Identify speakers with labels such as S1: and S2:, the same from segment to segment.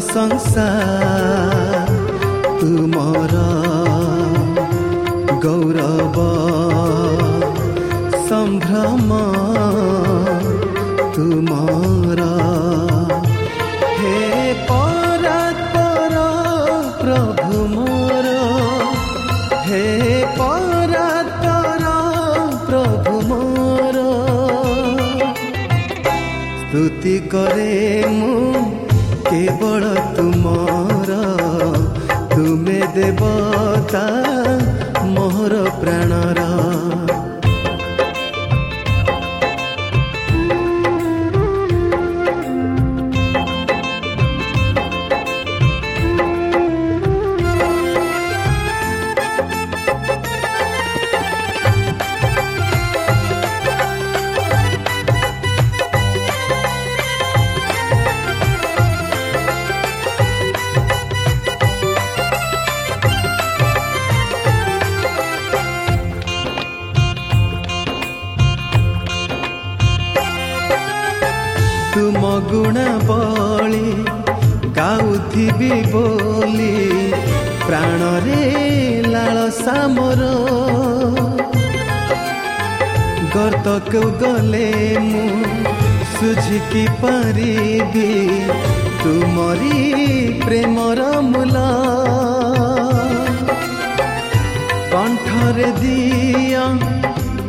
S1: xót xa. Từ mọi ଗାଉଥିବି ବୋଲି ପ୍ରାଣରେ ଲାଳସା ମୋର ଗର୍ତ୍ତକୁ ଗଲେ ମୁଁ ସୁଝିକି ପାରିବି ତୁମରି ପ୍ରେମର ମୂଲ। କଣ୍ଠରେ ଦିଅ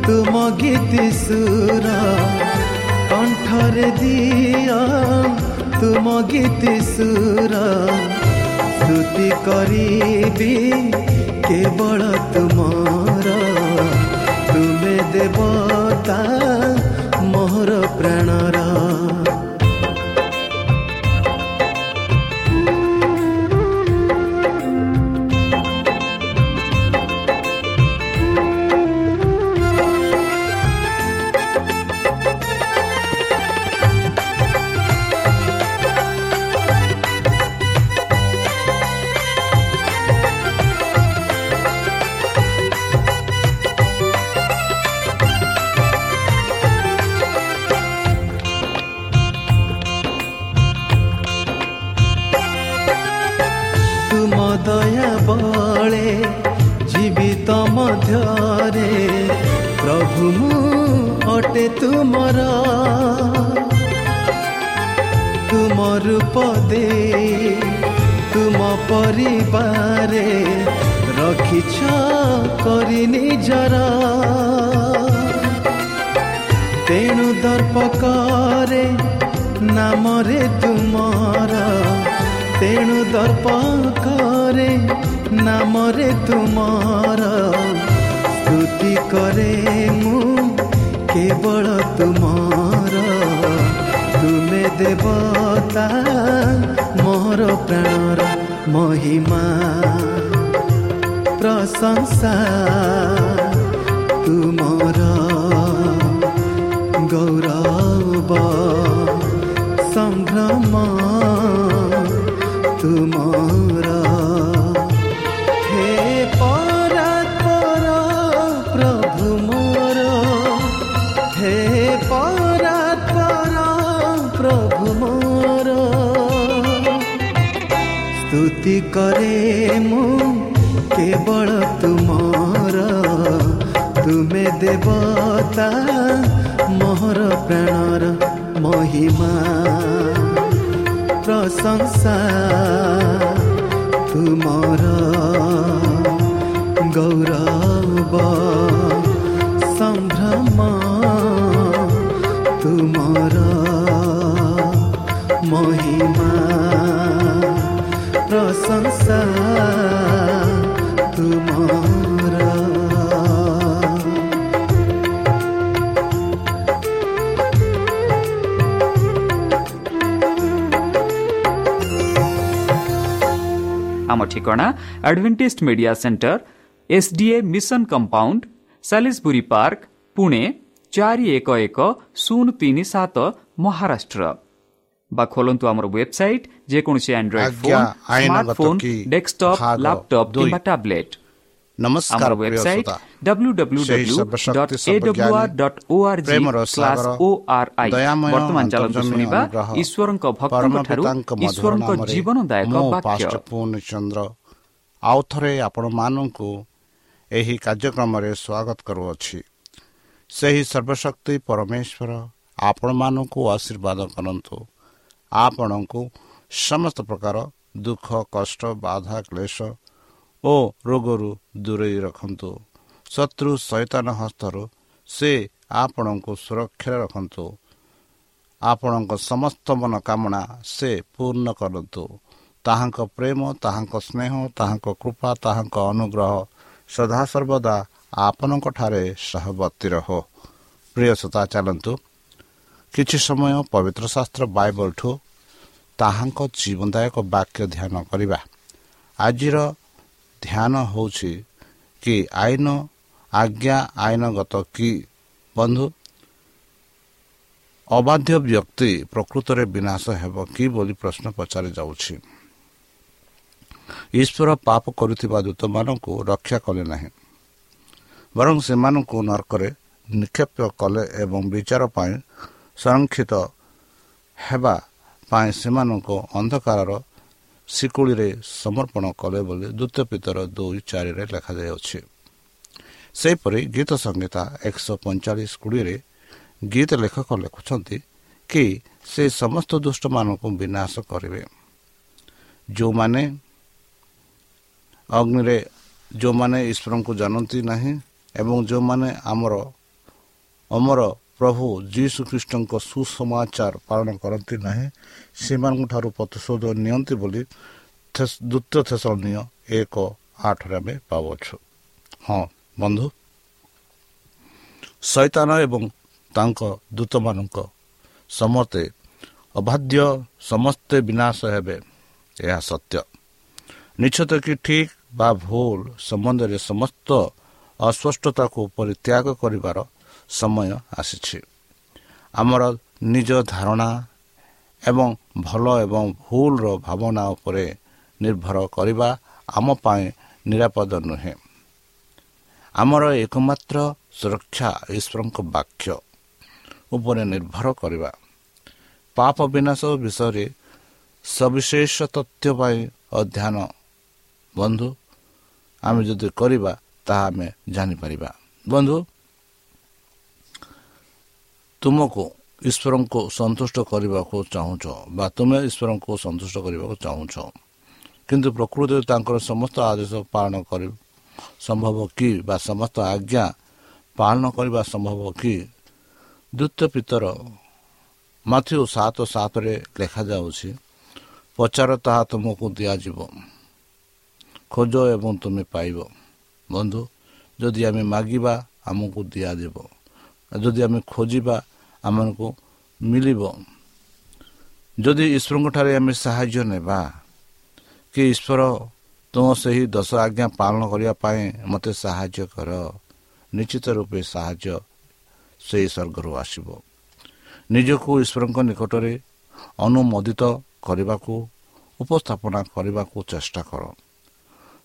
S1: ତୁମ ଗୀତି ସୁର କଣ୍ଠରେ ଦିଅ ତୁମ ଗୀତି ସୁର ସ୍ତୁତି କରିବି କେବଳ ତୁମର ତୁମେ ଦେବତା ଦେଇ ତୁମ ପରିବାରେ ରଖିଛ କରି ନିଜର। ତେଣୁ ଦର୍ପ କରେ ନାମରେ ତୁମର। ତେଣୁ ଦର୍ପ କରେ ନାମରେ ତୁମର। ସ୍ତୁତି କରେ ମୁଁ କେବଳ ତୁମର। ତୁମେ ଦେବତା ମୋର ପ୍ରାଣର ମହିମା ପ୍ରଶଂସା ତୁମର ଗୌରବ ସମ୍ଭ୍ରମ ତୁମର ହେ ପରାତ୍ପର ପ୍ରଭୁ ମୋର ହେ ପରାତ୍ପର ସ୍ତୁତି କରେ ମୁଁ କେବଳ ତୁମର ତୁମେ ଦେବତା ମୋହର ପ୍ରାଣର ମହିମା ପ୍ରଶଂସା ତୁମର ଗୌରବ ସମ୍ଭ୍ରମ ତୁମର ମହିମା ପ୍ରଶଂସା ତୁମର
S2: ଆମ ଠିକଣା Adventist media centre SDA mission compound Salisbury park Pune ଚାରି ଏକ ଏକ ଶୂନ ତିନି ସାତ ମହାରାଷ୍ଟ୍ର ବା ଖୋଲନ୍ତୁ ଆମର ୱେବସାଇଟ୍ ଯେକୌଣସି ଆଣ୍ଡ୍ରଏଡ୍
S3: ଆଜ୍ଞା,
S2: ଫୋନ୍
S3: ଆଇନଗତ
S2: ସ୍ମାର୍ଟଫୋନ୍
S3: କି
S2: ଡେସ୍କଟପ୍
S3: ଭାଗ
S2: ଲାପଟପ୍
S3: ଦୁଇ।
S2: କିମ୍ବା ଟାବ୍ଲେଟ୍
S3: ନମସ୍କାର
S2: ଆମର
S3: ପ୍ରିୟ
S2: ୱେବସାଇଟ୍
S3: ଶ୍ରୋତା।
S2: www.awr.org
S3: ପ୍ରେମର ସାଗର, ଦୟାମୟ
S2: ବର୍ତ୍ତମାନ ଚାଲନ୍ତୁ
S3: ଅନ୍ତର୍ଜମୀ
S2: ଶୁଣିବା
S3: ଅନୁଗ୍ରହ,
S2: ଈଶ୍ୱରଙ୍କ ଭକ୍ତଙ୍କ
S3: ପରମ
S2: ଠାରୁ
S3: ପିତାଙ୍କ ମଧୁର
S2: ଈଶ୍ୱରଙ୍କ
S3: ନାମରେ
S2: ଜୀବନଦାୟକ
S3: ମୁଁ
S2: ବାକ୍ୟ
S3: ପାଷ୍ଟର ପୂର୍ଣ୍ଣଚନ୍ଦ୍ର ଆଉ ଥରେ ଆପଣମାନଙ୍କୁ ଏହି କାର୍ଯ୍ୟକ୍ରମରେ ସ୍ୱାଗତ କରୁଅଛି। ସେହି ସର୍ବଶକ୍ତି ପରମେଶ୍ୱର ଆପଣମାନଙ୍କୁ ଆଶୀର୍ବାଦ କରନ୍ତୁ। ଆପଣଙ୍କୁ ସମସ୍ତ ପ୍ରକାର ଦୁଃଖ କଷ୍ଟ ବାଧା କ୍ଲେଶ ଓ ରୋଗରୁ ଦୂରେଇ ରଖନ୍ତୁ। ଶତ୍ରୁ ସୈତାନ ହସ୍ତରୁ ସେ ଆପଣଙ୍କୁ ସୁରକ୍ଷାରେ ରଖନ୍ତୁ। ଆପଣଙ୍କ ସମସ୍ତ ମନୋକାମନା ସେ ପୂର୍ଣ୍ଣ କରନ୍ତୁ। ତାହାଙ୍କ ପ୍ରେମ ତାହାଙ୍କ ସ୍ନେହ ତାହାଙ୍କ କୃପା ତାହାଙ୍କ ଅନୁଗ୍ରହ ସଦାସର୍ବଦା ଆପଣଙ୍କଠାରେ ସହବର୍ତ୍ତୀ ରହ। ପ୍ରିୟ ଶ୍ରୋତା ଚାଲନ୍ତୁ କିଛି ସମୟ ପବିତ୍ର ଶାସ୍ତ୍ର ବାଇବଲଠୁ ତାହାଙ୍କ ଜୀବନଦାୟକ ବାକ୍ୟ ଧ୍ୟାନ କରିବା। ଆଜିର ଧ୍ୟାନ ହେଉଛି କି ଆଇନ ଆଜ୍ଞା ଆଇନଗତ କି? ବନ୍ଧୁ ଅବାଧ୍ୟ ବ୍ୟକ୍ତି ପ୍ରକୃତରେ ବିନାଶ ହେବ କି ବୋଲି ପ୍ରଶ୍ନ ପଚାରି ଯାଉଛି। ଈଶ୍ୱର ପାପ କରୁଥିବା ଦୂତମାନଙ୍କୁ ରକ୍ଷା କଲେ ନାହିଁ। ବରଂ ସେମାନଙ୍କୁ ନର୍କରେ ନିକ୍ଷେପ କଲେ ଏବଂ ବିଚାର ପାଇଁ ସଂରକ୍ଷିତ ହେବା ପାଇଁ ସେମାନଙ୍କୁ ଅନ୍ଧକାରର ଶିକୁଳିରେ ସମର୍ପଣ କଲେ ବୋଲି ଦ୍ୱିତୀୟ ପିତର ଦୁଇ ଚାରିରେ ଲେଖାଯାଇଅଛି ସେହିପରି ଗୀତ ସଂହିତା ଏକଶହ ପଇଁଚାଳିଶ କୋଡ଼ିଏରେ ଗୀତ ଲେଖକ ଲେଖୁଛନ୍ତି କି ସେ ସମସ୍ତ ଦୁଷ୍ଟମାନଙ୍କୁ ବିନାଶ କରିବେ। ଯେଉଁମାନେ ଅଗ୍ନିରେ ଯେଉଁମାନେ ଈଶ୍ୱରଙ୍କୁ ଜାଣନ୍ତି ନାହିଁ ଏବଂ ଯେଉଁମାନେ ଆମର ଅମର ପ୍ରଭୁ ଯୀଶୁ ଖ୍ରୀଷ୍ଟଙ୍କ ସୁସମାଚାର ପାଳନ କରନ୍ତି ନାହିଁ ସେମାନଙ୍କ ଠାରୁ ପ୍ରତିଶୋଧ ନିଅନ୍ତି ବୋଲି ଦ୍ୱିତୀୟ ଥେସଳନୀୟ ଏକ ଆଠରେ ଆମେ ପାଉଅଛୁ। ହଁ ବନ୍ଧୁ। ଶୈତାନ ଏବଂ ତାଙ୍କ ଦୂତମାନଙ୍କ ସମସ୍ତେ ଅବାଧ୍ୟ ସମସ୍ତେ ବିନାଶ ହେବେ ଏହା ସତ୍ୟ। ନିଶ୍ଚିତ କି ଠିକ୍ ବା ଭୁଲ ସମ୍ବନ୍ଧରେ ସମସ୍ତ ଅସ୍ପଷ୍ଟତାକୁ ପରିତ୍ୟାଗ କରିବାର ସମୟ ଆସିଛି। ଆମର ନିଜ ଧାରଣା ଏବଂ ଭଲ ଏବଂ ଭୁଲର ଭାବନା ଉପରେ ନିର୍ଭର କରିବା ଆମ ପାଇଁ ନିରାପଦ ନୁହେଁ। ଆମର ଏକମାତ୍ର ସୁରକ୍ଷା ଈଶ୍ୱରଙ୍କ ବାକ୍ୟ ଉପରେ ନିର୍ଭର କରିବା। ପାପ ବିନାଶ ବିଷୟରେ ସବିଶେଷ ତଥ୍ୟ ପାଇଁ ଅଧ୍ୟୟନ ବନ୍ଧୁ ଆମେ ଯଦି କରିବା ତାହା ଆମେ ଜାଣିପାରିବା। ବନ୍ଧୁ ତୁମକୁ ଈଶ୍ୱରଙ୍କୁ ସନ୍ତୁଷ୍ଟ କରିବାକୁ ଚାହୁଁଛ ବା ତୁମେ ଈଶ୍ୱରଙ୍କୁ ସନ୍ତୁଷ୍ଟ କରିବାକୁ ଚାହୁଁଛ। କିନ୍ତୁ ପ୍ରକୃତିରେ ତାଙ୍କର ସମସ୍ତ ଆଦେଶ ପାଳନ କରି ସମ୍ଭବ କି ବା ସମସ୍ତ ଆଜ୍ଞା ପାଳନ କରିବା ସମ୍ଭବ କି? ଦ୍ୱିତୀୟ ପିତର ମାଥ୍ୟୁ ସାତ ସାତରେ ଲେଖାଯାଉଛି ପଚାର ତାହା ତୁମକୁ ଦିଆଯିବ। ଖୋଜ ଏବଂ ତୁମେ ପାଇବ। ବନ୍ଧୁ ଯଦି ଆମେ ମାଗିବା ଆମକୁ ଦିଆଯିବ। ଯଦି ଆମେ ଖୋଜିବା ଆମକୁ ମିଳିବ। ଯଦି ଈଶ୍ୱରଙ୍କଠାରେ ଆମେ ସାହାଯ୍ୟ ନେବା କି ଈଶ୍ୱର ତୁମ ସେହି ଦଶ ଆଜ୍ଞା ପାଳନ କରିବା ପାଇଁ ମୋତେ ସାହାଯ୍ୟ କର ନିଶ୍ଚିତ ରୂପେ ସାହାଯ୍ୟ ସେହି ସ୍ୱର୍ଗରୁ ଆସିବ। ନିଜକୁ ଈଶ୍ୱରଙ୍କ ନିକଟରେ ଅନୁମୋଦିତ କରିବାକୁ ଉପସ୍ଥାପନା କରିବାକୁ ଚେଷ୍ଟା କର।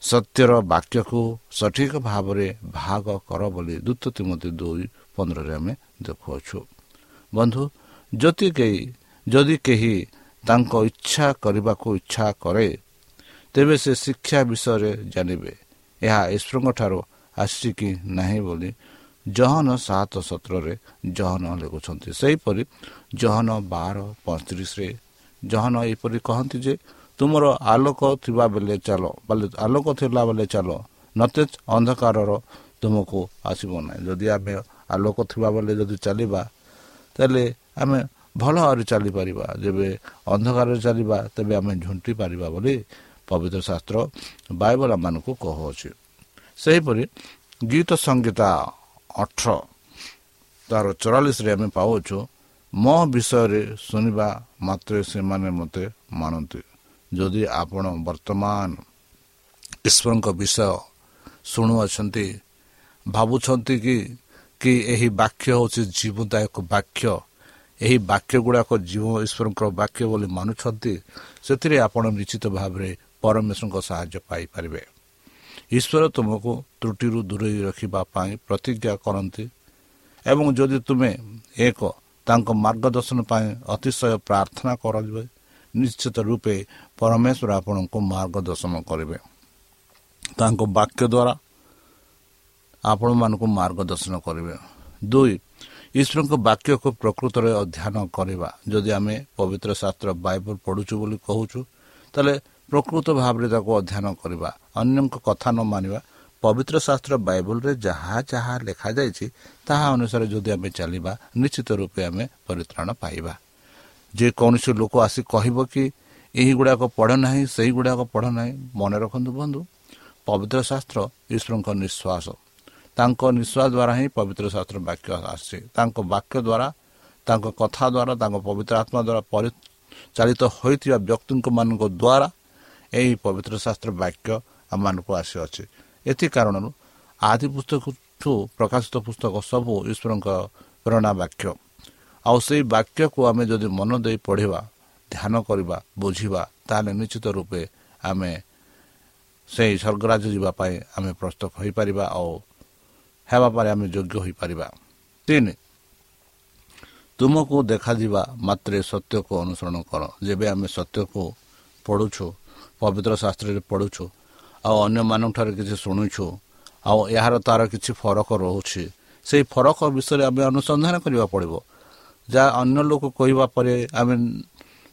S3: ସତ୍ୟର ବାକ୍ୟକୁ ସଠିକ ଭାବରେ ଭାଗ କର ବୋଲି ଦ୍ୱିତ ତିମତି ଦୁଇ ପନ୍ଦରରେ ଆମେ ଦେଖୁଅଛୁ। ବନ୍ଧୁ ଯଦି କେହି ଯଦି କେହି ତାଙ୍କ ଇଚ୍ଛା କରିବାକୁ ଇଚ୍ଛା କରେ ତେବେ ସେ ଶିକ୍ଷା ବିଷୟରେ ଜାଣିବେ। ଏହା ଈଶ୍ୱରଙ୍କଠାରୁ ଆସିଛି କି ନାହିଁ ବୋଲି ଜହନ ସାତ ସତରରେ ଜହନ ଲେଖୁଛନ୍ତି। ସେହିପରି ଜହନ ବାର ପଇଁତିରିଶରେ ଜହନ ଏହିପରି କହନ୍ତି ଯେ ତୁମର ଆଲୋକ ଥିବା ବେଳେ ଚାଲ ଆଲୋକ ଥିଲା ବେଳେ ଚାଲ ନଚେତ୍ ଅନ୍ଧକାରର ତୁମକୁ ଆସିବ ନାହିଁ। ଯଦି ଆମେ ଆଲୋକ ଥିବା ବେଳେ ଯଦି ଚାଲିବା ତାହେଲେ ଆମେ ଭଲ ଭାବରେ ଚାଲିପାରିବା। ଯେବେ ଅନ୍ଧକାରରେ ଚାଲିବା ତେବେ ଆମେ ଝୁଣ୍ଟି ପାରିବା ବୋଲି ପବିତ୍ର ଶାସ୍ତ୍ର ବାଇବଲ ମାନଙ୍କୁ କହୁଅଛି। ସେହିପରି ଗୀତ ସଙ୍ଗୀତା ଅଠର ତାର ଚଉରାଳିଶରେ ଆମେ ପାଉଛୁ ମୋ ବିଷୟରେ ଶୁଣିବା ମାତ୍ରେ ସେମାନେ ମୋତେ ମାନନ୍ତି। ଯଦି ଆପଣ ବର୍ତ୍ତମାନ ଈଶ୍ୱରଙ୍କ ବିଷୟ ଶୁଣୁଅଛନ୍ତି ଭାବୁଛନ୍ତି କି କି ଏହି ବାକ୍ୟ ହେଉଛି ଜୀବନଦାୟକ ବାକ୍ୟ। ଏହି ବାକ୍ୟ ଗୁଡ଼ାକ ଜୀବ ଈଶ୍ୱରଙ୍କର ବାକ୍ୟ ବୋଲି ମାନୁଛନ୍ତି। ସେଥିରେ ଆପଣ ନିଶ୍ଚିତ ଭାବରେ ପରମେଶ୍ୱରଙ୍କ ସାହାଯ୍ୟ ପାଇପାରିବେ। ଈଶ୍ୱର ତୁମକୁ ତ୍ରୁଟିରୁ ଦୂରେଇ ରଖିବା ପାଇଁ ପ୍ରତିଜ୍ଞା କରନ୍ତି ଏବଂ ଯଦି ତୁମେ ଏକ ତାଙ୍କ ମାର୍ଗଦର୍ଶନ ପାଇଁ ଅତିଶୟ ପ୍ରାର୍ଥନା କରାଯିବେ ନିଶ୍ଚିତ ରୂପେ ପରମେଶ୍ୱର ଆପଣଙ୍କୁ ମାର୍ଗଦର୍ଶନ କରିବେ। ତାଙ୍କ ବାକ୍ୟ ଦ୍ୱାରା ଆପଣମାନଙ୍କୁ ମାର୍ଗଦର୍ଶନ କରିବେ। ଦୁଇ ଈଶ୍ୱରଙ୍କ ବାକ୍ୟକୁ ପ୍ରକୃତରେ ଅଧ୍ୟୟନ କରିବା। ଯଦି ଆମେ ପବିତ୍ର ଶାସ୍ତ୍ର ବାଇବଲ ପଢ଼ୁଛୁ ବୋଲି କହୁଛୁ ତାହେଲେ ପ୍ରକୃତ ଭାବରେ ତାକୁ ଅଧ୍ୟୟନ କରିବା। ଅନ୍ୟଙ୍କ କଥା ନ ମାନିବା। ପବିତ୍ର ଶାସ୍ତ୍ର ବାଇବଲରେ ଯାହା ଯାହା ଲେଖାଯାଇଛି ତାହା ଅନୁସାରେ ଯଦି ଆମେ ଚାଲିବା ନିଶ୍ଚିତ ରୂପେ ଆମେ ପରିତ୍ରାଣ ପାଇବା। ଯେକୌଣସି ଲୋକ ଆସି କହିବ କି ଏହିଗୁଡ଼ାକ ପଢ଼ ନାହିଁ ସେହିଗୁଡ଼ାକ ପଢ଼ ନାହିଁ। ମନେ ରଖନ୍ତୁ ବନ୍ଧୁ ପବିତ୍ର ଶାସ୍ତ୍ର ଈଶ୍ୱରଙ୍କ ନିଶ୍ୱାସ। ତାଙ୍କ ନିଶ୍ୱାସ ଦ୍ୱାରା ହିଁ ପବିତ୍ର ଶାସ୍ତ୍ର ବାକ୍ୟ ଆସିଛି ତାଙ୍କ ବାକ୍ୟ ଦ୍ୱାରା ତାଙ୍କ କଥା ଦ୍ୱାରା ତାଙ୍କ ପବିତ୍ର ଆତ୍ମା ଦ୍ୱାରା ପରିଚାଳିତ ହୋଇଥିବା ବ୍ୟକ୍ତିଙ୍କ ମାନଙ୍କ ଦ୍ୱାରା ଏହି ପବିତ୍ର ଶାସ୍ତ୍ର ବାକ୍ୟ ଆମମାନଙ୍କୁ ଆସିଅଛି। ଏଥି କାରଣରୁ ଆଦି ପୁସ୍ତକଠୁ ପ୍ରକାଶିତ ପୁସ୍ତକ ସବୁ ଈଶ୍ୱରଙ୍କ ପ୍ରେରଣା ବାକ୍ୟ। ଆଉ ସେଇ ବାକ୍ୟକୁ ଆମେ ଯଦି ମନ ଦେଇ ପଢ଼ିବା ଧ୍ୟାନ କରିବା ବୁଝିବା ତାହେଲେ ନିଶ୍ଚିତ ରୂପେ ଆମେ ସେହି ସ୍ୱର୍ଗରାଜ ଯିବା ପାଇଁ ଆମେ ପ୍ରସ୍ତୁତ ହୋଇପାରିବା ଆଉ ହେବା ପରେ ଆମେ ଯୋଗ୍ୟ ହୋଇପାରିବା। ତିନି ତୁମକୁ ଦେଖାଯିବା ମାତ୍ରେ ସତ୍ୟକୁ ଅନୁସରଣ କର। ଯେବେ ଆମେ ସତ୍ୟକୁ ପଢ଼ୁଛୁ ପବିତ୍ର ଶାସ୍ତ୍ରରେ ପଢ଼ୁଛୁ ଆଉ ଅନ୍ୟମାନଙ୍କଠାରେ କିଛି ଶୁଣୁଛୁ ଆଉ ଏହାର ତାର କିଛି ଫରକ ରହୁଛି ସେହି ଫରକ ବିଷୟରେ ଆମେ ଅନୁସନ୍ଧାନ କରିବାକୁ ପଡ଼ିବ। ଯାହା ଅନ୍ୟ ଲୋକ କହିବା ପରେ ଆମେ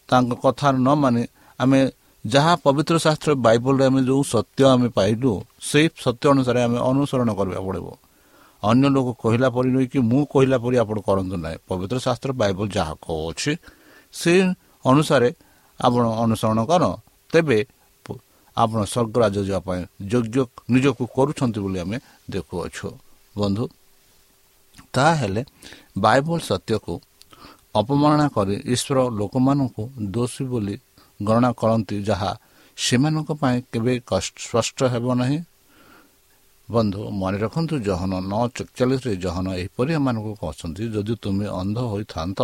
S3: ତାଙ୍କ କଥା ନ ମାନି ଆମେ ଯାହା ପବିତ୍ର ଶାସ୍ତ୍ର ବାଇବଲରେ ଆମେ ଯେଉଁ ସତ୍ୟ ଆମେ ପାଇଲୁ ସେଇ ସତ୍ୟ ଅନୁସାରେ ଆମେ ଅନୁସରଣ କରିବାକୁ ପଡ଼ିବ। ଅନ୍ୟ ଲୋକ କହିଲା ପରି ନୁହେଁ କି ମୁଁ କହିଲା ପରି ଆପଣ କରନ୍ତୁ ନାହିଁ। ପବିତ୍ର ଶାସ୍ତ୍ର ବାଇବଲ ଯାହା କହୁଅଛି ସେ ଅନୁସାରେ ଆପଣ ଅନୁସରଣ କର। ତେବେ ଆପଣ ସ୍ୱର୍ଗରାଜ ଯିବା ପାଇଁ ଯୋଗ୍ୟ ନିଜକୁ କରୁଛନ୍ତି ବୋଲି ଆମେ ଦେଖୁଅଛୁ। ବନ୍ଧୁ ତାହେଲେ ବାଇବଲ ସତ୍ୟକୁ ଅପମାନନା କରି ଈଶ୍ୱର ଲୋକମାନଙ୍କୁ ଦୋଷୀ ବୋଲି ଗଣନା କରନ୍ତି ଯାହା ସେମାନଙ୍କ ପାଇଁ କେବେ ସ୍ପଷ୍ଟ ହେବ ନାହିଁ। ବନ୍ଧୁ ମନେ ରଖନ୍ତୁ ଜହନ ନଅ ଚକଚାଳିଶରେ ଜହନ ଏହିପରି ଏମାନଙ୍କୁ କହୁଛନ୍ତି ଯଦି ତୁମେ ଅନ୍ଧ ହୋଇଥାନ୍ତ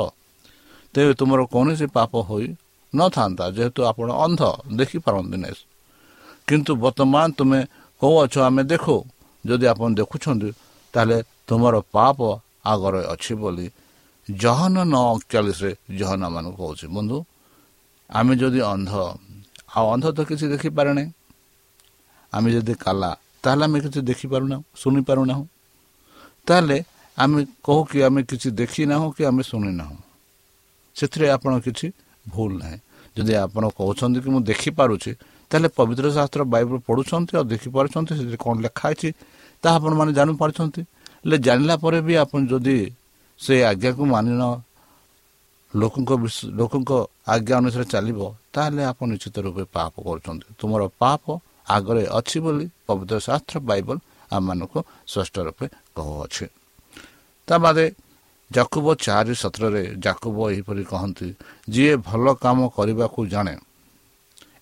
S3: ତେବେ ତୁମର କୌଣସି ପାପ ହୋଇ ନଥାନ୍ତା ଯେହେତୁ ଆପଣ ଅନ୍ଧ ଦେଖିପାରନ୍ତି ନାହିଁ। କିନ୍ତୁ ବର୍ତ୍ତମାନ ତୁମେ କହୁଅଛ ଆମେ ଦେଖୁ ଯଦି ଆପଣ ଦେଖୁଛନ୍ତି ତାହେଲେ ତୁମର ପାପ ଆଗରେ ଅଛି ବୋଲି ଜହନ ନଅ ଅକଚାଳିଶରେ ଜହନ ମାନଙ୍କୁ କହୁଛି। ବନ୍ଧୁ ଆମେ ଯଦି ଅନ୍ଧ ଆଉ ଅନ୍ଧ ତ କିଛି ଦେଖିପାରେ ନାହିଁ ଆମେ ଯଦି କାଲା ତାହେଲେ ଆମେ କିଛି ଦେଖିପାରୁନାହୁଁ ଶୁଣିପାରୁନାହୁଁ ତାହେଲେ ଆମେ କହୁ କି ଆମେ କିଛି ଦେଖିନାହୁଁ କି ଆମେ ଶୁଣିନାହୁଁ ସେଥିରେ ଆପଣ କିଛି ଭୁଲ ନାହିଁ। ଯଦି ଆପଣ କହୁଛନ୍ତି କି ମୁଁ ଦେଖିପାରୁଛି ତାହେଲେ ପବିତ୍ର ଶାସ୍ତ୍ର ବାଇବଲ ପଢ଼ୁଛନ୍ତି ଆଉ ଦେଖିପାରୁଛନ୍ତି ସେଥିରେ କ'ଣ ଲେଖା ଅଛି ତାହା ଆପଣମାନେ ଜାଣିପାରୁଛନ୍ତି ହେଲେ ଜାଣିଲା ପରେ ବି ଆପଣ ଯଦି ସେ ଆଜ୍ଞାକୁ ମାନିନ ଲୋକଙ୍କ ଲୋକଙ୍କ ଆଜ୍ଞା ଅନୁସାରେ ଚାଲିବ ତାହେଲେ ଆପଣ ନିଶ୍ଚିତ ରୂପେ ପାପ କରୁଛନ୍ତି। ତୁମର ପାପ ଆଗରେ ଅଛି ବୋଲି ପବିତ୍ର ଶାସ୍ତ୍ର ବାଇବଲ ଆମମାନଙ୍କୁ ସ୍ପଷ୍ଟ ରୂପେ କହୁଅଛି। ତା ବାଦେ ଜାକୁବ ଚାରି ସତ୍ରରେ ଜାକୁବ ଏହିପରି କହନ୍ତି ଯିଏ ଭଲ କାମ କରିବାକୁ ଜାଣେ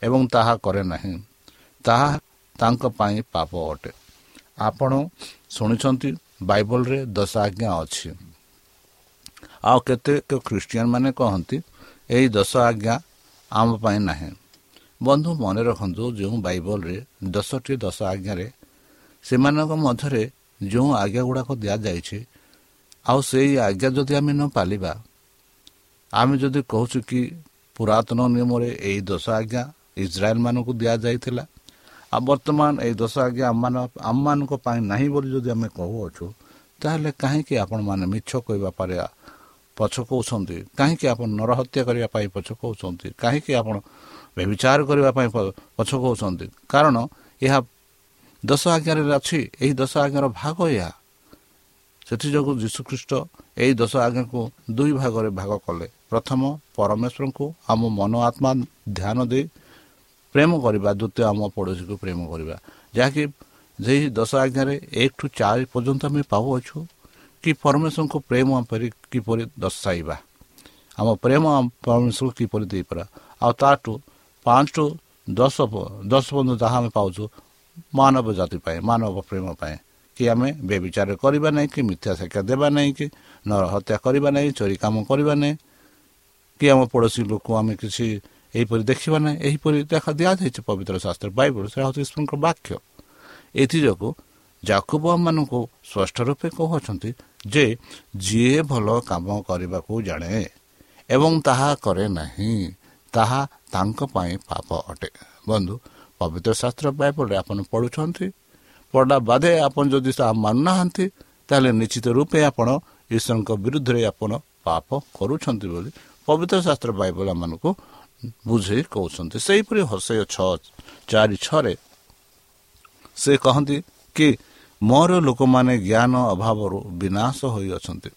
S3: ଏବଂ ତାହା କରେ ନାହିଁ ତାହା ତାଙ୍କ ପାଇଁ ପାପ ଅଟେ। ଆପଣ ଶୁଣିଛନ୍ତି ବାଇବଲରେ ଦଶ ଆଜ୍ଞା ଅଛି। ଆଉ କେତେକ ଖ୍ରୀଷ୍ଟିଆନ ମାନେ କହନ୍ତି ଏହି ଦଶ ଆଜ୍ଞା ଆମ ପାଇଁ ନାହିଁ। ବନ୍ଧୁ ମନେ ରଖନ୍ତୁ ଯେଉଁ ବାଇବଲରେ ଦଶଟି ଦଶ ଆଜ୍ଞାରେ ସେମାନଙ୍କ ମଧ୍ୟରେ ଯେଉଁ ଆଜ୍ଞା ଗୁଡ଼ାକ ଦିଆଯାଇଛି ଆଉ ସେଇ ଆଜ୍ଞା ଯଦି ଆମେ ନ ପାଳିବା ଆମେ ଯଦି କହୁଛୁ କି ପୁରାତନ ନିୟମରେ ଏହି ଦଶ ଆଜ୍ଞା ଇସ୍ରାଏଲମାନଙ୍କୁ ଦିଆଯାଇଥିଲା ଆଉ ବର୍ତ୍ତମାନ ଏହି ଦଶ ଆଜ୍ଞା ଆମମାନ ଆମମାନଙ୍କ ପାଇଁ ନାହିଁ ବୋଲି ଯଦି ଆମେ କହୁଅଛୁ ତାହେଲେ କାହିଁକି ଆପଣମାନେ ମିଛ କହିବା ପରେ ପଛକଉଛନ୍ତି? କାହିଁକି ଆପଣ ନରହତ୍ୟା କରିବା ପାଇଁ ପଛକଉଛନ୍ତି? କାହିଁକି ଆପଣ ବ୍ୟବିଚାର କରିବା ପାଇଁ ପଛକଉଛନ୍ତି କାରଣ ଏହା ଦଶ ଆଜ୍ଞାରେ ଅଛି ଏହି ଦଶ ଆଜ୍ଞାର ଭାଗ ଏହା। ସେଥିଯୋଗୁଁ ଯୀଶୁଖ୍ରୀଷ୍ଟ ଏହି ଦଶ ଆଜ୍ଞାକୁ ଦୁଇ ଭାଗରେ ଭାଗ କଲେ। ପ୍ରଥମ ପରମେଶ୍ୱରଙ୍କୁ ଆମ ମନ ଆତ୍ମା ଧ୍ୟାନ ଦେଇ ପ୍ରେମ କରିବା ଦ୍ୱିତୀୟ ଆମ ପଡ଼ୋଶୀକୁ ପ୍ରେମ କରିବା। ଯାହାକି ସେହି ଦଶ ଆଜ୍ଞାରେ ଏକ ଠୁ ଚାରି ପର୍ଯ୍ୟନ୍ତ ଆମେ ପାଉଅଛୁ କି ପରମେଶ୍ୱରଙ୍କୁ ପ୍ରେମ କିପରି ଦର୍ଶାଇବା। ଆମ ପ୍ରେମ ପରମେଶ୍ୱରକୁ କିପରି ଦେଇପାର। ଆଉ ତାଠୁ ପାଞ୍ଚ ଟୁ ଦଶ ଦଶ ପର୍ଯ୍ୟନ୍ତ ଯାହା ଆମେ ପାଉଛୁ ମାନବ ଜାତି ପାଇଁ ମାନବ ପ୍ରେମ ପାଇଁ କି ଆମେ ବେବିଚାର କରିବା ନାହିଁ କି ମିଥ୍ୟା ଶିକ୍ଷା ଦେବା ନାହିଁ କି ନର ହତ୍ୟା କରିବା ନାହିଁ ଚୋରି କାମ କରିବା ନାହିଁ କି ଆମ ପଡ଼ୋଶୀ ଲୋକ ଆମେ କିଛି ଏହିପରି ଦେଖିବା ନାହିଁ ଏହିପରି ଦେଖା ଦିଆଯାଇଛି ପବିତ୍ର ଶାସ୍ତ୍ର ବାଇବଲ ସେ ହେଉଛି ଈଶ୍ୱରଙ୍କ ବାକ୍ୟ। ଏଥିଯୋଗୁଁ ଜାକୁବ ମାନଙ୍କୁ ସ୍ପଷ୍ଟ ରୂପେ କହୁଅଛନ୍ତି ଯେ ଯିଏ ଭଲ କାମ କରିବାକୁ ଜାଣେ ଏବଂ ତାହା କରେ ନାହିଁ। ତାହା ତାଙ୍କ ପାଇଁ ପାପ ଅଟେ। ବନ୍ଧୁ ପବିତ୍ର ଶାସ୍ତ୍ର ବାଇବଲରେ ଆପଣ ପଢ଼ୁଛନ୍ତି। ପଢ଼ା ବାଦେ ଆପଣ ଯଦି ତାହା ମାନୁନାହାନ୍ତି ତାହେଲେ ନିଶ୍ଚିତ ରୂପେ ଆପଣ ଈଶ୍ୱରଙ୍କ ବିରୁଦ୍ଧରେ ଆପଣ ପାପ କରୁଛନ୍ତି ବୋଲି ପବିତ୍ର ଶାସ୍ତ୍ର ବାଇବଲ ଆମମାନଙ୍କୁ ବୁଝେଇ କହୁଛନ୍ତି। ସେହିପରି ହସେୟ ଛଅ ଚାରି ଛଅରେ ସେ କହନ୍ତି କି ମୋର ଲୋକମାନେ ଜ୍ଞାନ ଅଭାବରୁ ବିନାଶ ହୋଇଅଛନ୍ତି।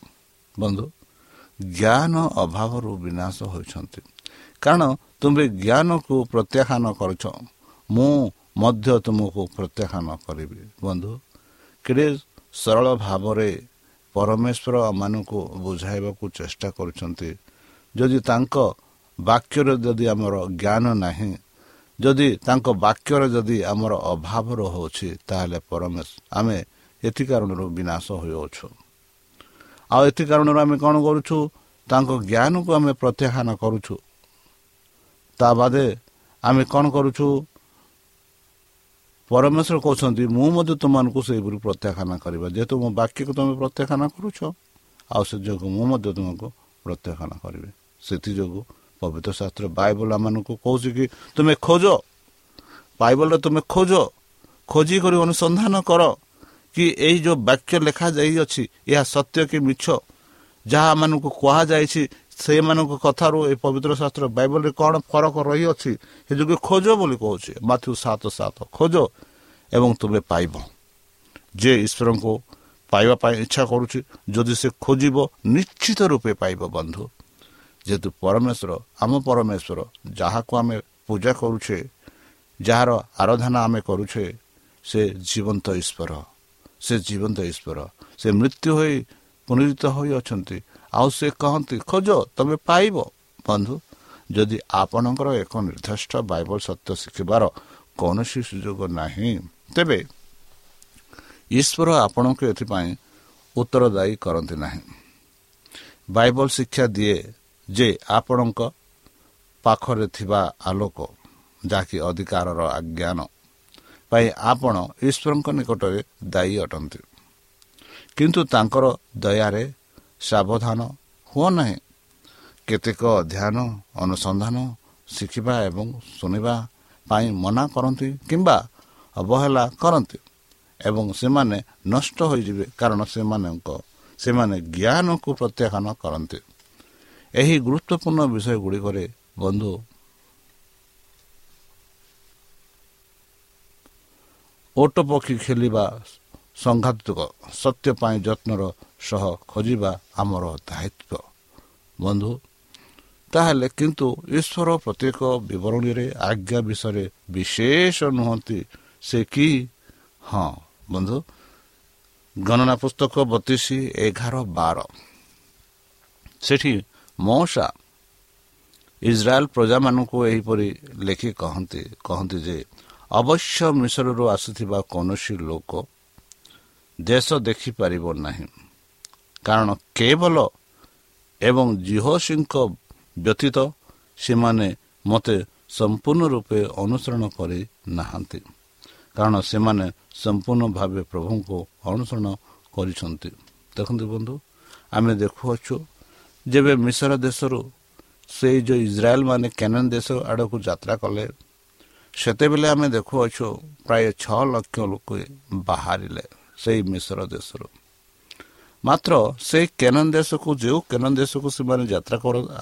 S3: ବନ୍ଧୁ ଜ୍ଞାନ ଅଭାବରୁ ବିନାଶ ହୋଇଛନ୍ତି। କାରଣ ତୁମେ ଜ୍ଞାନକୁ ପ୍ରତ୍ୟାଖ୍ୟାନ କରୁଛ। ମୁଁ ମଧ୍ୟ ତୁମକୁ ପ୍ରତ୍ୟାଖ୍ୟାନ କରିବି। ବନ୍ଧୁ କେଡ଼େ ସରଳ ଭାବରେ ପରମେଶ୍ୱର ମାନଙ୍କୁ ବୁଝାଇବାକୁ ଚେଷ୍ଟା କରୁଛନ୍ତି। ଯଦି ତାଙ୍କ ବାକ୍ୟରେ ଯଦି ଆମର ଜ୍ଞାନ ନାହିଁ ଯଦି ତାଙ୍କ ବାକ୍ୟରେ ଯଦି ଆମର ଅଭାବ ରହୁଅଛି ତାହେଲେ ପରମେଶ ଆମେ ଏଥି କାରଣରୁ ବିନାଶ ହୋଇଅଛୁ। ଆଉ ଏଥି କାରଣରୁ ଆମେ କ'ଣ କରୁଛୁ? ତାଙ୍କ ଜ୍ଞାନକୁ ଆମେ ପ୍ରତ୍ୟାଖ୍ୟାନ କରୁଛୁ। ତା ବାଦେ ଆମେ କ'ଣ କରୁଛୁ? ପରମେଶ୍ୱର କହୁଛନ୍ତି ମୁଁ ମଧ୍ୟ ତୁମମାନଙ୍କୁ ସେହିପରି ପ୍ରତ୍ୟାଖ୍ୟାନ କରିବା। ଯେହେତୁ ମୋ ବାକ୍ୟକୁ ତୁମେ ପ୍ରତ୍ୟାଖ୍ୟାନ କରୁଛ ଆଉ ସେ ଯୋଗୁଁ ମୁଁ ମଧ୍ୟ ତୁମକୁ ପ୍ରତ୍ୟାଖ୍ୟାନ କରିବି। ସେଥିଯୋଗୁଁ ପବିତ୍ର ଶାସ୍ତ୍ର ବାଇବଲ ମାନଙ୍କୁ କହୁଛି କି ତୁମେ ଖୋଜ। ବାଇବଲରେ ତୁମେ ଖୋଜ। ଖୋଜି କରି ଅନୁସନ୍ଧାନ କର କି ଏଇ ଯେଉଁ ବାକ୍ୟ ଲେଖାଯାଇଅଛି ଏହା ସତ୍ୟ କି ମିଛ? ଯାହାମାନଙ୍କୁ କୁହାଯାଇଛି ସେମାନଙ୍କ କଥାରୁ ଏ ପବିତ୍ର ଶାସ୍ତ୍ର ବାଇବଲରେ କ'ଣ ଫରକ ରହିଅଛି? ସେ ଯୋଗୁଁ ଖୋଜ ବୋଲି କହୁଛି। ମାଥ୍ୟୁ ସାତ ସାତ ଖୋଜ ଏବଂ ତୁମେ ପାଇବ। ଯେ ଈଶ୍ୱରଙ୍କୁ ପାଇବା ପାଇଁ ଇଚ୍ଛା କରୁଛି ଯଦି ସେ ଖୋଜିବ ନିଶ୍ଚିତ ରୂପେ ପାଇବ ବନ୍ଧୁ। ଯେହେତୁ ପରମେଶ୍ୱର ଆମ ପରମେଶ୍ୱର ଯାହାକୁ ଆମେ ପୂଜା କରୁଛେ ଯାହାର ଆରାଧନା ଆମେ କରୁଛେ ସେ ଜୀବନ୍ତ ଈଶ୍ୱର। ସେ ଜୀବନ୍ତ ଈଶ୍ୱର। ସେ ମୃତ୍ୟୁ ହୋଇ ପୁନରୁତ ହୋଇଅଛନ୍ତି ଆଉ ସେ କହନ୍ତି ଖୋଜ ତମେ ପାଇବ। ବନ୍ଧୁ ଯଦି ଆପଣଙ୍କର ଏକ ନିର୍ଦ୍ଦିଷ୍ଟ ବାଇବଲ ସତ୍ୟ ଶିଖିବାର କୌଣସି ସୁଯୋଗ ନାହିଁ ତେବେ ଈଶ୍ୱର ଆପଣଙ୍କୁ ଏଥିପାଇଁ ଉତ୍ତରଦାୟୀ କରନ୍ତି ନାହିଁ। ବାଇବଲ ଶିକ୍ଷା ଦିଏ ଯେ ଆପଣଙ୍କ ପାଖରେ ଥିବା ଆଲୋକ ଯାହାକି ଅଧିକାରର ଆଜ୍ଞାନ ପାଇଁ ଆପଣ ଈଶ୍ୱରଙ୍କ ନିକଟରେ ଦାୟୀ ଅଟନ୍ତି। କିନ୍ତୁ ତାଙ୍କର ଦୟାରେ ସାବଧାନ ହୁଅ ନାହିଁ କେତେକ ଅଧ୍ୟୟନ ଅନୁସନ୍ଧାନ ଶିଖିବା ଏବଂ ଶୁଣିବା ପାଇଁ ମନା କରନ୍ତି କିମ୍ବା ଅବହେଳା କରନ୍ତି ଏବଂ ସେମାନେ ନଷ୍ଟ ହୋଇଯିବେ କାରଣ ସେମାନଙ୍କ ସେମାନେ ଜ୍ଞାନକୁ ପ୍ରତ୍ୟାଖ୍ୟାନ କରନ୍ତି। ଏହି ଗୁରୁତ୍ୱପୂର୍ଣ୍ଣ ବିଷୟ ଗୁଡ଼ିକରେ ବନ୍ଧୁ ଓଟ ପକ୍ଷୀ ଖେଳିବା ସଂଘାତକ ସତ୍ୟ ପାଇଁ ଯତ୍ନର ସହ ଖୋଜିବା ଆମର ଦାୟିତ୍ୱ ବନ୍ଧୁ ତାହେଲେ କିନ୍ତୁ ଈଶ୍ୱର ପ୍ରତ୍ୟେକ ବିବରଣୀରେ ଆଜ୍ଞା ବିଷୟରେ ବିଶେଷ ନୁହନ୍ତି ସେ କି ହଁ ବନ୍ଧୁ ଗଣନା ପୁସ୍ତକ ବତିଶ ଏଗାର ବାର ସେଠି ମଉସା ଇସ୍ରାଏଲ ପ୍ରଜାମାନଙ୍କୁ ଏହିପରି ଲେଖି କହନ୍ତି କହନ୍ତି ଯେ ଅବଶ୍ୟ ମିଶ୍ରରୁ ଆସୁଥିବା କୌଣସି ଲୋକ ଦେଶ ଦେଖିପାରିବ ନାହିଁ। କାରଣ କେବଳ ଏବଂ ଜିହୋସିଙ୍କ ବ୍ୟତୀତ ସେମାନେ ମୋତେ ସମ୍ପୂର୍ଣ୍ଣ ରୂପେ ଅନୁସରଣ କରି ନାହାନ୍ତି। କାରଣ ସେମାନେ ସମ୍ପୂର୍ଣ୍ଣ ଭାବେ ପ୍ରଭୁଙ୍କୁ ଅନୁସରଣ କରିଛନ୍ତି। ଦେଖନ୍ତୁ ବନ୍ଧୁ ଆମେ ଦେଖୁଅଛୁ ଯେବେ ମିଶ୍ର ଦେଶରୁ ସେଇ ଯେଉଁ ଇସ୍ରାଏଲ ମାନେ କେନାନ ଦେଶ ଆଡ଼କୁ ଯାତ୍ରା କଲେ ସେତେବେଳେ ଆମେ ଦେଖୁଅଛୁ ପ୍ରାୟ ଛଅ ଲକ୍ଷ ଲୋକ ବାହାରିଲେ ସେଇ ମିଶ୍ର ଦେଶରୁ। ମାତ୍ର ସେଇ କେନାନ ଦେଶକୁ ଯେଉଁ କେନାନ ଦେଶକୁ ସେମାନେ ଯାତ୍ରା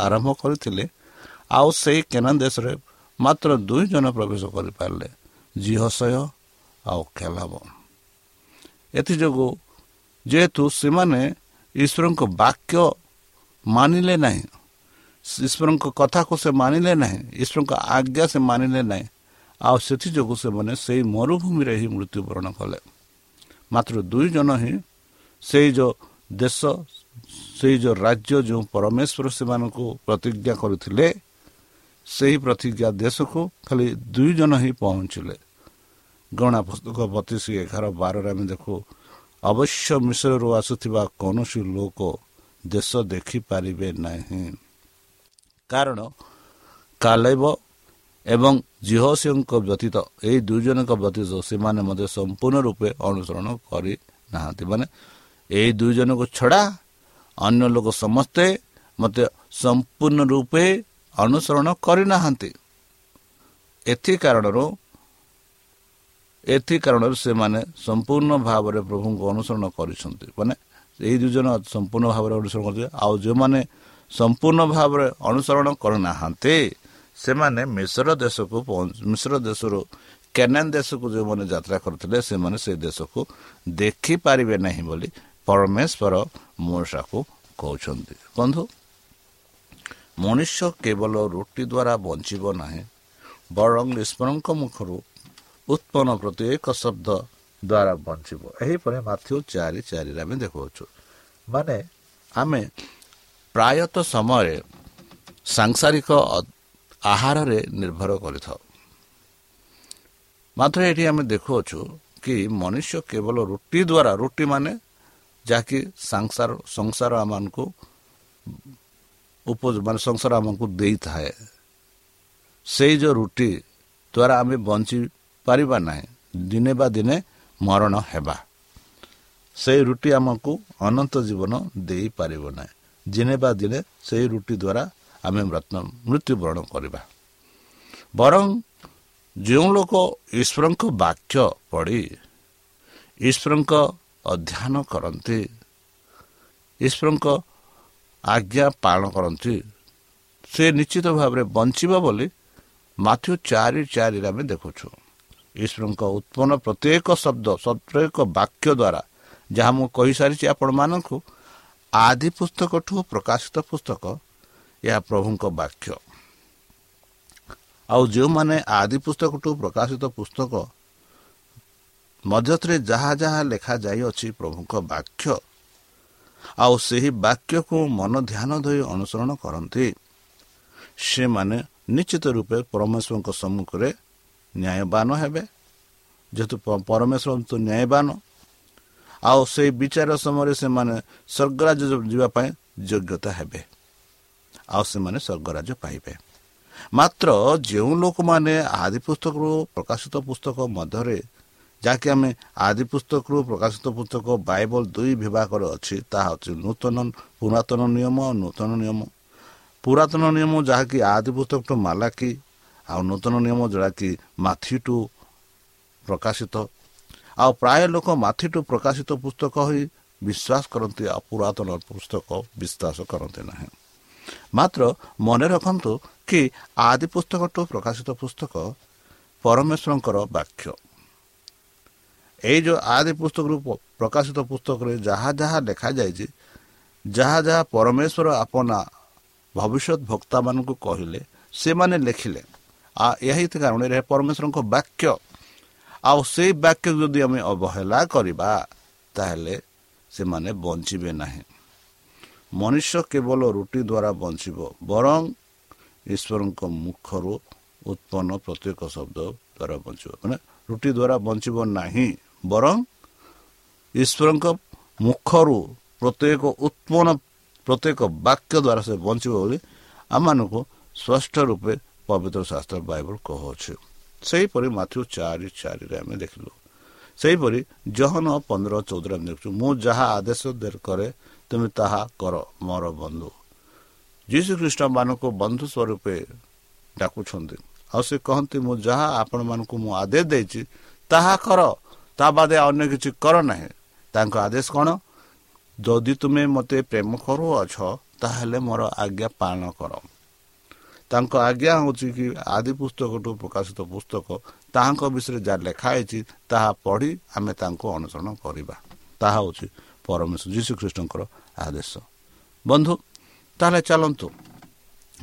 S3: ଆରମ୍ଭ କରିଥିଲେ ଆଉ ସେଇ କେନାନ ଦେଶରେ ମାତ୍ର ଦୁଇ ଜଣ ପ୍ରବେଶ କରିପାରିଲେ ଜିହସୟ ଆଉ ଖେଲାବ ଏଥିଯୋଗୁଁ ଯେହେତୁ ସେମାନେ ଈଶ୍ୱରଙ୍କ ବାକ୍ୟ ମାନିଲେ ନାହିଁ ଈଶ୍ୱରଙ୍କ କଥାକୁ ସେ ମାନିଲେ ନାହିଁ ଈଶ୍ୱରଙ୍କ ଆଜ୍ଞା ସେ ମାନିଲେ ନାହିଁ ଆଉ ସେଥିଯୋଗୁଁ ସେମାନେ ସେଇ ମରୁଭୂମିରେ ହିଁ ମୃତ୍ୟୁବରଣ କଲେ। ମାତ୍ର ଦୁଇ ଜଣ ହିଁ ସେଇ ଯେଉଁ ଦେଶ ସେଇ ଯେଉଁ ରାଜ୍ୟ ଯେଉଁ ପରମେଶ୍ୱର ସେମାନଙ୍କୁ ପ୍ରତିଜ୍ଞା କରିଥିଲେ ସେହି ପ୍ରତିଜ୍ଞା ଦେଶକୁ ଖାଲି ଦୁଇ ଜଣ ହିଁ ପହଞ୍ଚିଲେ। ଗଣା ପୁସ୍ତକ ବତିଶ ଏଗାର ବାରରେ ଆମେ ଦେଖୁ ଅବଶ୍ୟ ମିଶ୍ରରୁ ଆସୁଥିବା କୌଣସି ଲୋକ ଦେଶ ଦେଖିପାରିବେ ନାହିଁ। କାରଣ କାଲେବ ଏବଂ ଜିହସିଙ୍କ ବ୍ୟତୀତ ଏହି ଦୁଇ ଜଣଙ୍କ ବ୍ୟତୀତ ସେମାନେ ମଧ୍ୟ ସମ୍ପୂର୍ଣ୍ଣ ରୂପେ ଅନୁସରଣ କରିନାହାନ୍ତି। ମାନେ ଏହି ଦୁଇ ଜଣଙ୍କୁ ଛଡ଼ା ଅନ୍ୟ ଲୋକ ସମସ୍ତେ ମୋତେ ସମ୍ପୂର୍ଣ୍ଣ ରୂପେ ଅନୁସରଣ କରିନାହାନ୍ତି। ଏଥି କାରଣରୁ ଏଥି କାରଣରୁ ସେମାନେ ସମ୍ପୂର୍ଣ୍ଣ ଭାବରେ ପ୍ରଭୁଙ୍କୁ ଅନୁସରଣ କରିଛନ୍ତି। ମାନେ ଏହି ଦୁଇ ଜଣ ସମ୍ପୂର୍ଣ୍ଣ ଭାବରେ ଅନୁସରଣ କରିଥିଲେ। ଆଉ ଯେଉଁମାନେ ସମ୍ପୂର୍ଣ୍ଣ ଭାବରେ ଅନୁସରଣ କରିନାହାନ୍ତି ସେମାନେ ମିଶ୍ର ଦେଶକୁ ମିଶ୍ର ଦେଶରୁ କେନାନ ଦେଶକୁ ଯେଉଁମାନେ ଯାତ୍ରା କରିଥିଲେ ସେମାନେ ସେ ଦେଶକୁ ଦେଖିପାରିବେ ନାହିଁ ବୋଲି ପରମେଶ୍ୱର ମୂଷାକୁ କହୁଛନ୍ତି ବନ୍ଧୁ ମଣିଷ କେବଳ ରୁଟି ଦ୍ୱାରା ବଞ୍ଚିବ ନାହିଁ ବରଂ ଈଶ୍ୱରଙ୍କ ମୁଖରୁ ଉତ୍ପନ୍ନ ପ୍ରତ୍ୟେକ ଶବ୍ଦ ଦ୍ୱାରା ବଞ୍ଚିବ ଏହିପରି ମାଥ୍ୟୁ ଚାରି ଚାରିରେ ଆମେ ଦେଖାଉଛୁ। ମାନେ ଆମେ ପ୍ରାୟତଃ ସମୟରେ ସାଂସାରିକ ଆହାରରେ ନିର୍ଭର କରିଥାଉ। ମାତ୍ର ଏଠି ଆମେ ଦେଖୁଅଛୁ କି ମନୁଷ୍ୟ କେବଳ ରୁଟି ଦ୍ୱାରା ରୁଟି ମାନେ ଯାହାକି ସଂସାର ସଂସାର ଆମମାନଙ୍କୁ ମାନେ ସଂସାର ଆମକୁ ଦେଇଥାଏ। ସେଇ ଯେଉଁ ରୁଟି ଦ୍ୱାରା ଆମେ ବଞ୍ଚି ପାରିବା ନାହିଁ ଦିନେ ବା ଦିନେ ମରଣ ହେବା। ସେଇ ରୁଟି ଆମକୁ ଅନନ୍ତ ଜୀବନ ଦେଇପାରିବ ନାହିଁ। ଦିନେ ବା ଦିନେ ସେଇ ରୁଟି ଦ୍ୱାରା ଆମେ ମୃତ୍ୟୁବରଣ କରିବା। ବରଂ ଯେଉଁ ଲୋକ ଈଶ୍ୱରଙ୍କ ବାକ୍ୟ ପଢ଼ି ଈଶ୍ୱରଙ୍କ ଅଧ୍ୟୟନ କରନ୍ତି। ଈଶ୍ୱରଙ୍କ ଆଜ୍ଞା ପାଳନ କରନ୍ତି। ସେ ନିଶ୍ଚିତ ଭାବରେ ବଞ୍ଚିବ ବୋଲି ମାଥ୍ୟୁ ଚାରି ଚାରିରେ ଆମେ ଦେଖୁଛୁ। ଈଶ୍ୱରଙ୍କ ଉତ୍ପନ୍ନ ପ୍ରତ୍ୟେକ ଶବ୍ଦ ପ୍ରତ୍ୟେକ ବାକ୍ୟ ଦ୍ୱାରା ଯାହା ମୁଁ କହିସାରିଛି ଆପଣମାନଙ୍କୁ ଆଦି ପୁସ୍ତକଠୁ ପ୍ରକାଶିତ ପୁସ୍ତକ ଏହା ପ୍ରଭୁଙ୍କ ବାକ୍ୟ। ଆଉ ଯେଉଁମାନେ ଆଦି ପୁସ୍ତକଠୁ ପ୍ରକାଶିତ ପୁସ୍ତକ ମଧ୍ୟରେ ଯାହା ଯାହା ଲେଖାଯାଇଅଛି ପ୍ରଭୁଙ୍କ ବାକ୍ୟ ଆଉ ସେହି ବାକ୍ୟକୁ ମନ ଧ୍ୟାନ ଦେଇ ଅନୁସରଣ କରନ୍ତି ସେମାନେ ନିଶ୍ଚିତ ରୂପେ ପରମେଶ୍ୱରଙ୍କ ସମ୍ମୁଖରେ ନ୍ୟାୟବାନ ହେବେ। ଯେହେତୁ ପରମେଶ୍ୱର ନ୍ୟାୟବାନ ଆଉ ସେଇ ବିଚାର ସମୟରେ ସେମାନେ ସ୍ୱର୍ଗରାଜ ଯିବା ପାଇଁ ଯୋଗ୍ୟତା ହେବେ ଆଉ ସେମାନେ ସ୍ୱର୍ଗରାଜ ପାଇବେ। ମାତ୍ର ଯେଉଁ ଲୋକମାନେ ଆଦି ପୁସ୍ତକରୁ ପ୍ରକାଶିତ ପୁସ୍ତକ ମଧ୍ୟରେ ଯାହାକି ଆମେ ଆଦି ପୁସ୍ତକରୁ ପ୍ରକାଶିତ ପୁସ୍ତକ ବାଇବଲ ଦୁଇ ବିଭାଗରେ ଅଛି ତାହା ହେଉଛି ନୂତନ ପୁରାତନ ନିୟମ ଆଉ ନୂତନ ନିୟମ ପୁରାତନ ନିୟମ ଯାହାକି ଆଦି ପୁସ୍ତକଠୁ ମାଲାକି ଆଉ ନୂତନ ନିୟମ ଯାହାକି ମାଥିଠୁ ପ୍ରକାଶିତ ଆଉ ପ୍ରାୟ ଲୋକ ମାଥିଠୁ ପ୍ରକାଶିତ ପୁସ୍ତକ ହୋଇ ବିଶ୍ୱାସ କରନ୍ତି ଆଉ ପୁରାତନ ପୁସ୍ତକ ବିଶ୍ୱାସ କରନ୍ତି ନାହିଁ। ମାତ୍ର ମନେ ରଖନ୍ତୁ କି ଆଦି ପୁସ୍ତକଠୁ ପ୍ରକାଶିତ ପୁସ୍ତକ ପରମେଶ୍ୱରଙ୍କର ବାକ୍ୟ। ଏଇ ଯେଉଁ ଆଦି ପୁସ୍ତକରୁ ପ୍ରକାଶିତ ପୁସ୍ତକରେ ଯାହା ଯାହା ଲେଖାଯାଇଛି ଯାହା ଯାହା ପରମେଶ୍ୱର ଆପନା ଭବିଷ୍ୟତ ଭକ୍ତାମାନଙ୍କୁ କହିଲେ ସେମାନେ ଲେଖିଲେ। ଆଉ ଏହି କାରଣରେ ପରମେଶ୍ୱରଙ୍କ ବାକ୍ୟ। ଆଉ ସେଇ ବାକ୍ୟ ଯଦି ଆମେ ଅବହେଳା କରିବା ତାହେଲେ ସେମାନେ ବଞ୍ଚିବେ ନାହିଁ। ମନୁଷ୍ୟ କେବଳ ରୁଟି ଦ୍ୱାରା ବଞ୍ଚିବ ବରଂ ଈଶ୍ୱରଙ୍କ ମୁଖରୁ ଉତ୍ପନ୍ନ ପ୍ରତ୍ୟେକ ଶବ୍ଦ ଦ୍ୱାରା ବଞ୍ଚିବ। ମାନେ ରୁଟି ଦ୍ୱାରା ବଞ୍ଚିବ ନାହିଁ। ବରଂ ଈଶ୍ୱରଙ୍କ ମୁଖରୁ ପ୍ରତ୍ୟେକ ଉତ୍ପନ୍ନ ପ୍ରତ୍ୟେକ ବାକ୍ୟ ଦ୍ୱାରା ସେ ବଞ୍ଚିବ ବୋଲି ଆମମାନଙ୍କୁ ସ୍ପଷ୍ଟ ରୂପେ ପବିତ୍ର ଶାସ୍ତ୍ର ବାଇବଲ କହୁଅଛୁ ସେହିପରି ମାଥ୍ୟୁ ଚାରି ଚାରିରେ ଆମେ ଦେଖିଲୁ ସେହିପରି ଜହନ ପନ୍ଦର ଚଉଦରେ ଆମେ ଦେଖୁଛୁ ମୁଁ ଯାହା ଆଦେଶ କରେ ତୁମେ ତାହା କର ମୋର ବନ୍ଧୁ ଯୀଶୁ ଖ୍ରୀଷ୍ଟମାନଙ୍କୁ ବନ୍ଧୁ ସ୍ୱରୂପେ ଡାକୁଛନ୍ତି ଆଉ ସେ କହନ୍ତି ମୁଁ ଯାହା ଆପଣମାନଙ୍କୁ ମୁଁ ଆଦେଶ ଦେଇଛି ତାହା କର ତା ବାଦେ ଅନ୍ୟ କିଛି କର ନାହିଁ। ତାଙ୍କ ଆଦେଶ କ'ଣ? ଯଦି ତୁମେ ମୋତେ ପ୍ରେମ କରୁଅଛ ତାହେଲେ ମୋର ଆଜ୍ଞା ପାଳନ କର। ତାଙ୍କ ଆଜ୍ଞା ହେଉଛି କି ଆଦି ପୁସ୍ତକଠୁ ପ୍ରକାଶିତ ପୁସ୍ତକ ତାହାଙ୍କ ବିଷୟରେ ଯାହା ଲେଖା ହେଇଛି ତାହା ପଢ଼ି ଆମେ ତାଙ୍କୁ ଅନୁସରଣ କରିବା। ତାହା ହେଉଛି ପରମେଶ୍ୱର ଯୀଶୁଖ୍ରୀଷ୍ଟଙ୍କର ଆଦେଶ। ବନ୍ଧୁ ତାହେଲେ ଚାଲନ୍ତୁ।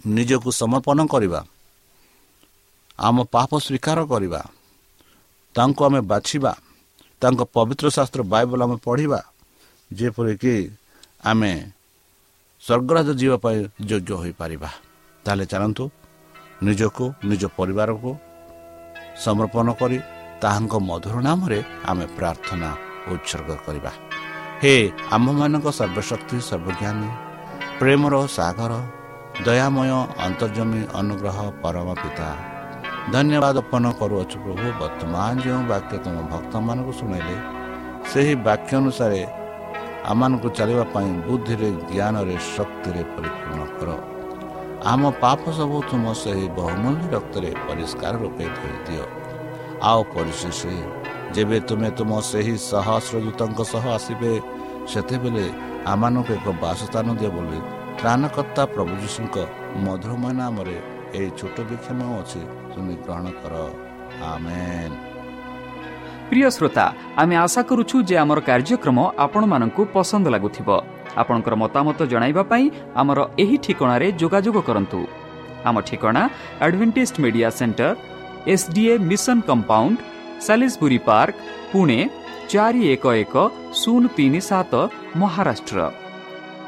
S3: ନିଜକୁ ସମର୍ପଣ କରିବା। ଆମ ପାପ ସ୍ୱୀକାର କରିବା। ତାଙ୍କୁ ଆମେ ବାଛିବା। ତାଙ୍କ ପବିତ୍ର ଶାସ୍ତ୍ର ବାଇବଲ ଆମେ ପଢ଼ିବା ଯେପରିକି ଆମେ ସ୍ୱର୍ଗରାଜ ଯିବା ପାଇଁ ଯୋଗ୍ୟ ହୋଇପାରିବା। ତାହେଲେ ଚାଲନ୍ତୁ ନିଜକୁ ନିଜ ପରିବାରକୁ ସମର୍ପଣ କରି ତାହାଙ୍କ ମଧୁର ନାମରେ ଆମେ ପ୍ରାର୍ଥନା ଉତ୍ସର୍ଗ କରିବା। ହେ ଆମ୍ଭମାନଙ୍କ ସର୍ବଶକ୍ତି ସର୍ବଜ୍ଞାନୀ ପ୍ରେମର ସାଗର ଦୟାମୟ ଅନ୍ତର୍ଜମୀ ଅନୁଗ୍ରହ ପରମ ପିତା ଧନ୍ୟବାଦ ଅର୍ପଣ କରୁଅଛୁ ପ୍ରଭୁ ବର୍ତ୍ତମାନ ଯେଉଁ ବାକ୍ୟ ତୁମ ଭକ୍ତମାନଙ୍କୁ ଶୁଣାଇଲେ ସେହି ବାକ୍ୟ ଅନୁସାରେ ଆମମାନଙ୍କୁ ଚାଲିବା ପାଇଁ ବୁଦ୍ଧିରେ ଜ୍ଞାନରେ ଶକ୍ତିରେ ପରିପୂର୍ଣ୍ଣ କର ଆମ ପାପ ସବୁ ତୁମ ସେହି ବହୁମୂଲ୍ୟ ରକ୍ତରେ ପରିଷ୍କାର ରୂପେ ଧୋଇଦିଅ ଆଉ ପରିଶେଷ ଯେବେ ତୁମେ ତୁମ ସେହି ସହସ୍ରଦୂତଙ୍କ ସହ ଆସିବେ ସେତେବେଳେ ଆମମାନଙ୍କୁ ଏକ ବାସସ୍ଥାନ ଦିଅ ବୋଲି ତ୍ରାଣକର୍ତ୍ତା ପ୍ରଭୁ ଯୀଶୁଙ୍କ ମଧୁରମୟ ନାମରେ ଏହି ଛୋଟ ବିକ୍ଷମ ଅଛି ତୁମେ ଗ୍ରହଣ କର ପ୍ରିୟ
S2: ଶ୍ରୋତା ଆମେ ଆଶା କରୁଛୁ ଯେ ଆମର କାର୍ଯ୍ୟକ୍ରମ ଆପଣମାନଙ୍କୁ ପସନ୍ଦ ଲାଗୁଥିବ। ଆପଣଙ୍କର ମତାମତ ଜଣାଇବା ପାଇଁ ଆମର ଏହି ଠିକଣାରେ ଯୋଗାଯୋଗ କରନ୍ତୁ। ଆମ ଠିକଣା advantage media centre SDA mission compound Salisbury park Pune ଚାରି ଏକ ଏକ ଶୂନ ତିନି ସାତ ମହାରାଷ୍ଟ୍ର।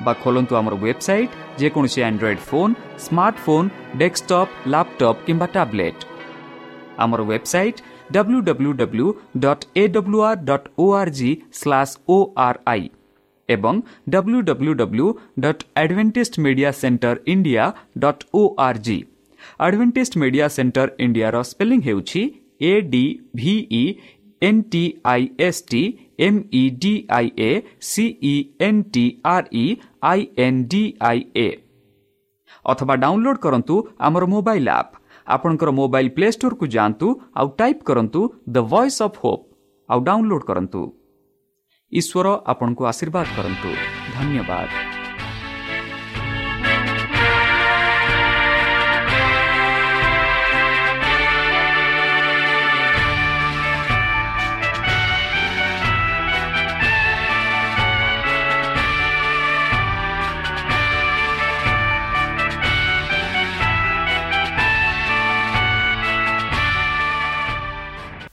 S2: বা ଖୋଲନ୍ତୁ ଆମର ୱେବସାଇଟ୍ ଯେକୌଣସି Android phone smartphone desktop laptop କିମ୍ବା ଟ୍ୟାବ୍ଲେଟ୍ ଆମର website W W W dot A W R dot O R G slash O R I ଏବଂ W W W dot advantage media centre India dot O R G advantage media centre ଇଣ୍ଡିଆର spelling ହେଉଛି A D V E N T I S T M E D I A C E N T R E I N D I A ଅଥବା download କରନ୍ତୁ ଆମର mobile app ଆପଣଙ୍କର mobile play ଷ୍ଟୋରକୁ ଯାଆନ୍ତୁ ଆଉ type କରନ୍ତୁ the voice of hope ଆଉ download କରନ୍ତୁ। ଈଶ୍ୱର ଆପଣଙ୍କୁ ଆଶୀର୍ବାଦ କରନ୍ତୁ। ଧନ୍ୟବାଦ।